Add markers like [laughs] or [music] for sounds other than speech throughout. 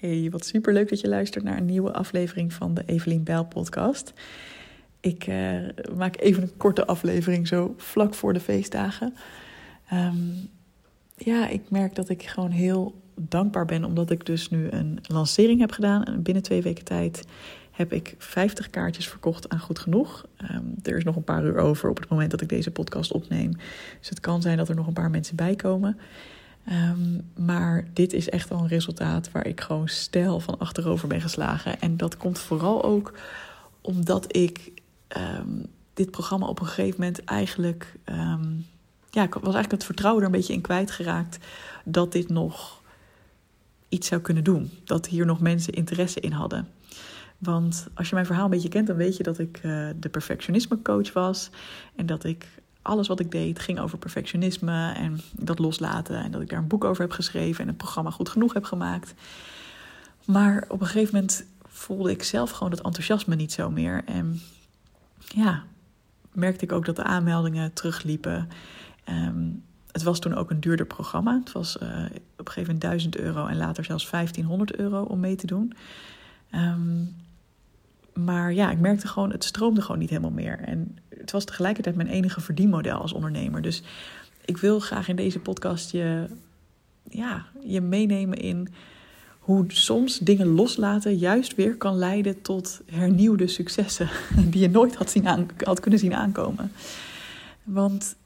Hey, wat super leuk dat je luistert naar een nieuwe aflevering van de Evelien Bijl podcast. Ik uh, maak even een korte aflevering zo vlak voor de feestdagen. Um, ja, ik merk dat ik gewoon heel dankbaar ben omdat ik dus nu een lancering heb gedaan. En binnen twee weken tijd heb ik 50 kaartjes verkocht aan Goed Genoeg. Um, er is nog een paar uur over op het moment dat ik deze podcast opneem. Dus het kan zijn dat er nog een paar mensen bij komen. Um, maar dit is echt al een resultaat waar ik gewoon stijl van achterover ben geslagen. En dat komt vooral ook omdat ik um, dit programma op een gegeven moment eigenlijk. Um, ja, ik was eigenlijk het vertrouwen er een beetje in kwijtgeraakt dat dit nog iets zou kunnen doen. Dat hier nog mensen interesse in hadden. Want als je mijn verhaal een beetje kent, dan weet je dat ik uh, de perfectionisme coach was. En dat ik alles wat ik deed ging over perfectionisme en dat loslaten. En dat ik daar een boek over heb geschreven en het programma goed genoeg heb gemaakt. Maar op een gegeven moment voelde ik zelf gewoon dat enthousiasme niet zo meer. En ja, merkte ik ook dat de aanmeldingen terugliepen. Um, het was toen ook een duurder programma. Het was uh, op een gegeven moment 1000 euro en later zelfs 1500 euro om mee te doen. Um, maar ja, ik merkte gewoon, het stroomde gewoon niet helemaal meer. En het was tegelijkertijd mijn enige verdienmodel als ondernemer. Dus ik wil graag in deze podcast je, ja, je meenemen in hoe soms dingen loslaten juist weer kan leiden tot hernieuwde successen [laughs] die je nooit had, zien had kunnen zien aankomen. Want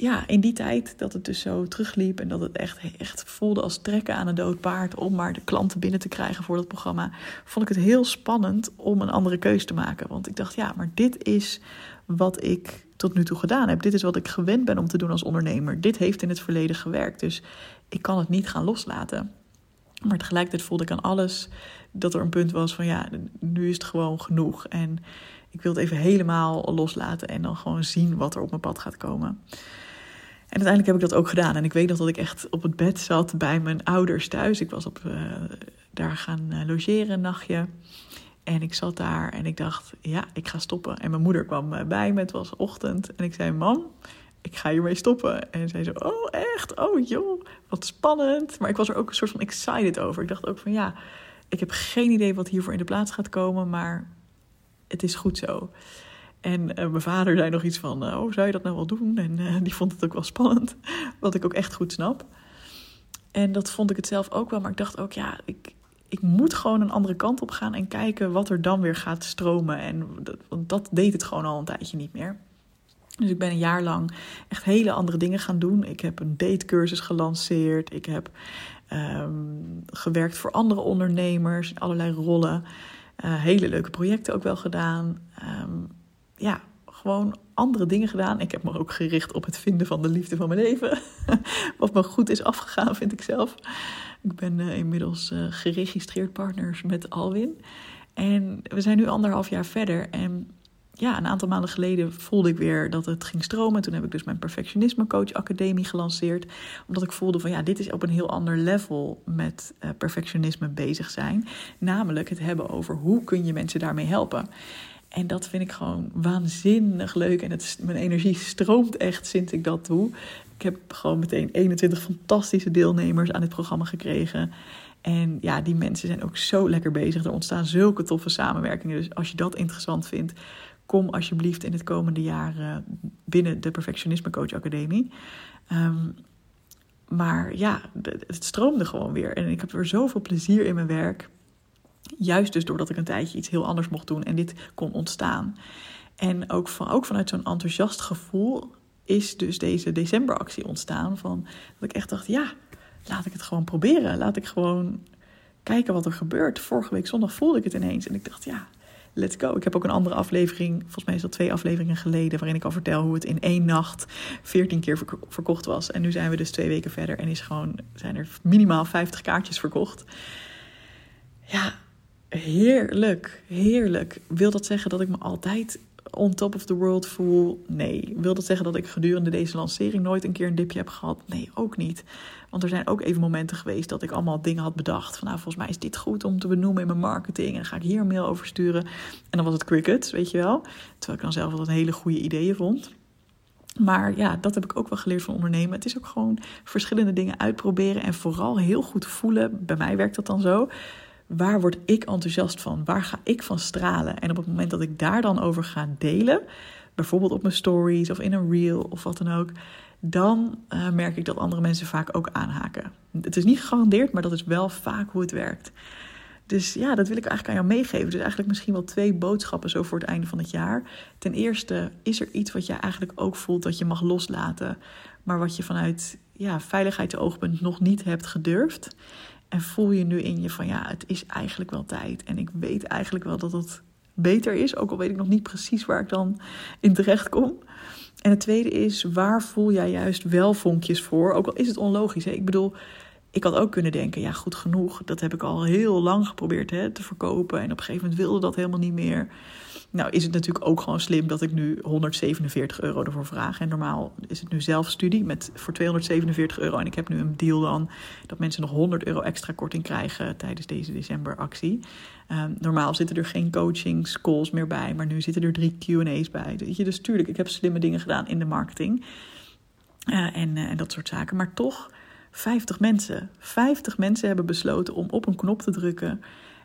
ja, in die tijd dat het dus zo terugliep en dat het echt, echt voelde als trekken aan een dood paard om maar de klanten binnen te krijgen voor dat programma, vond ik het heel spannend om een andere keuze te maken. Want ik dacht, ja, maar dit is wat ik tot nu toe gedaan heb. Dit is wat ik gewend ben om te doen als ondernemer. Dit heeft in het verleden gewerkt, dus ik kan het niet gaan loslaten. Maar tegelijkertijd voelde ik aan alles dat er een punt was van ja, nu is het gewoon genoeg. En ik wil het even helemaal loslaten en dan gewoon zien wat er op mijn pad gaat komen. En uiteindelijk heb ik dat ook gedaan. En ik weet nog dat ik echt op het bed zat bij mijn ouders thuis. Ik was op, uh, daar gaan uh, logeren een nachtje. En ik zat daar en ik dacht, ja, ik ga stoppen. En mijn moeder kwam eh, bij me, het was ochtend. En ik zei, mam, ik ga hiermee stoppen. En zei zo, oh echt? Oh joh, wat spannend. Maar ik was er ook een soort van excited over. Ik dacht ook van, ja, ik heb geen idee wat hiervoor in de plaats gaat komen. Maar het is goed zo. En uh, mijn vader zei nog iets van, oh, zou je dat nou wel doen? En uh, die vond het ook wel spannend, [laughs] wat ik ook echt goed snap. En dat vond ik het zelf ook wel, maar ik dacht ook, ja, ik, ik moet gewoon een andere kant op gaan en kijken wat er dan weer gaat stromen. En dat, want dat deed het gewoon al een tijdje niet meer. Dus ik ben een jaar lang echt hele andere dingen gaan doen. Ik heb een datecursus gelanceerd. Ik heb um, gewerkt voor andere ondernemers in allerlei rollen. Hele leuke projecten ook wel gedaan. Ja, gewoon andere dingen gedaan. Ik heb me ook gericht op het vinden van de liefde van mijn leven. [laughs] Wat me goed is afgegaan, vind ik zelf. Ik ben uh, inmiddels uh, geregistreerd partners met Alwin. En we zijn nu anderhalf jaar verder. En ja, een aantal maanden geleden voelde ik weer dat het ging stromen. Toen heb ik dus mijn Perfectionisme Coach Academie gelanceerd. Omdat ik voelde van ja, dit is op een heel ander level met uh, perfectionisme bezig zijn. Namelijk het hebben over hoe kun je mensen daarmee helpen. En dat vind ik gewoon waanzinnig leuk. En het, mijn energie stroomt echt sinds ik dat doe. Ik heb gewoon meteen 21 fantastische deelnemers aan dit programma gekregen. En ja, die mensen zijn ook zo lekker bezig. Er ontstaan zulke toffe samenwerkingen. Dus als je dat interessant vindt, kom alsjeblieft in het komende jaar binnen de Perfectionisme Coach Academie. Um, maar ja, het stroomde gewoon weer. En ik heb er zoveel plezier in mijn werk. Juist dus doordat ik een tijdje iets heel anders mocht doen en dit kon ontstaan. En ook, van, ook vanuit zo'n enthousiast gevoel is dus deze decemberactie ontstaan. Van, dat ik echt dacht, ja, laat ik het gewoon proberen. Laat ik gewoon kijken wat er gebeurt. Vorige week zondag voelde ik het ineens. En ik dacht, ja, let's go. Ik heb ook een andere aflevering, volgens mij is dat twee afleveringen geleden, waarin ik al vertel hoe het in één nacht 14 keer verkocht was. En nu zijn we dus twee weken verder en is gewoon, zijn er minimaal 50 kaartjes verkocht. Ja, Heerlijk, heerlijk. Wil dat zeggen dat ik me altijd on top of the world voel? Nee. Wil dat zeggen dat ik gedurende deze lancering nooit een keer een dipje heb gehad? Nee, ook niet. Want er zijn ook even momenten geweest dat ik allemaal dingen had bedacht. Van nou, volgens mij is dit goed om te benoemen in mijn marketing. En ga ik hier een mail over sturen. En dan was het cricket, weet je wel. Terwijl ik dan zelf altijd hele goede ideeën vond. Maar ja, dat heb ik ook wel geleerd van ondernemen. Het is ook gewoon verschillende dingen uitproberen en vooral heel goed voelen. Bij mij werkt dat dan zo waar word ik enthousiast van? Waar ga ik van stralen? En op het moment dat ik daar dan over ga delen, bijvoorbeeld op mijn stories of in een reel of wat dan ook, dan uh, merk ik dat andere mensen vaak ook aanhaken. Het is niet gegarandeerd, maar dat is wel vaak hoe het werkt. Dus ja, dat wil ik eigenlijk aan jou meegeven. Dus eigenlijk misschien wel twee boodschappen zo voor het einde van het jaar. Ten eerste, is er iets wat jij eigenlijk ook voelt dat je mag loslaten, maar wat je vanuit ja, veiligheidsoogpunt nog niet hebt gedurfd? En voel je nu in je van ja, het is eigenlijk wel tijd. En ik weet eigenlijk wel dat het beter is, ook al weet ik nog niet precies waar ik dan in terecht kom. En het tweede is, waar voel jij juist wel vonkjes voor? Ook al is het onlogisch. Hè? Ik bedoel, ik had ook kunnen denken, ja goed genoeg, dat heb ik al heel lang geprobeerd hè, te verkopen. En op een gegeven moment wilde dat helemaal niet meer. Nou is het natuurlijk ook gewoon slim dat ik nu 147 euro ervoor vraag. En normaal is het nu zelfstudie met, voor 247 euro. En ik heb nu een deal dan dat mensen nog 100 euro extra korting krijgen tijdens deze decemberactie. Um, normaal zitten er geen coachings, calls meer bij, maar nu zitten er drie Q&A's bij. Weet je, dus tuurlijk, ik heb slimme dingen gedaan in de marketing uh, en, uh, en dat soort zaken. Maar toch 50 mensen. 50 mensen hebben besloten om op een knop te drukken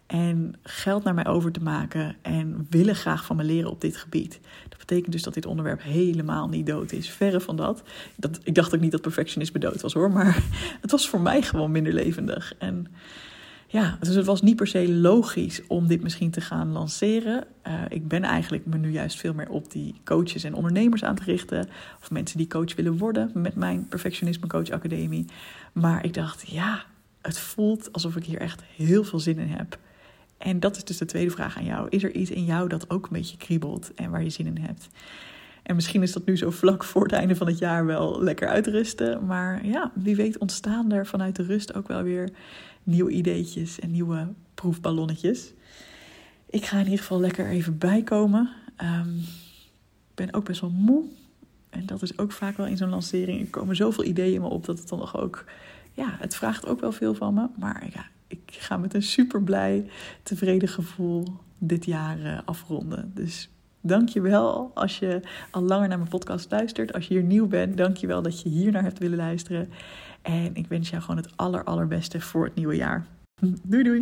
en geld naar mij over te maken en willen graag van me leren op dit gebied. Dat betekent dus dat dit onderwerp helemaal niet dood is. Verre van dat. dat ik dacht ook niet dat perfectionisme dood was hoor, maar [laughs] het was voor mij gewoon minder levendig. En ja, dus het was niet per se logisch om dit misschien te gaan lanceren. Uh, ik ben eigenlijk me nu juist veel meer op die coaches en ondernemers aan te richten. Of mensen die coach willen worden met mijn Perfectionisme Coach Academie. Maar ik dacht, ja, het voelt alsof ik hier echt heel veel zin in heb. En dat is dus de tweede vraag aan jou. Is er iets in jou dat ook een beetje kriebelt en waar je zin in hebt? En misschien is dat nu zo vlak voor het einde van het jaar wel lekker uitrusten. Maar ja, wie weet ontstaan er vanuit de rust ook wel weer nieuwe ideetjes en nieuwe proefballonnetjes. Ik ga in ieder geval lekker even bijkomen. Um, ik ben ook best wel moe. En dat is ook vaak wel in zo'n lancering. Er komen zoveel ideeën me op dat het dan nog ook... Ja, het vraagt ook wel veel van me. Maar ja, ik ga met een super blij, tevreden gevoel dit jaar uh, afronden. Dus dank je wel als je al langer naar mijn podcast luistert. Als je hier nieuw bent, dank je wel dat je hier naar hebt willen luisteren. En ik wens jou gewoon het aller, allerbeste voor het nieuwe jaar. [laughs] Doei doei!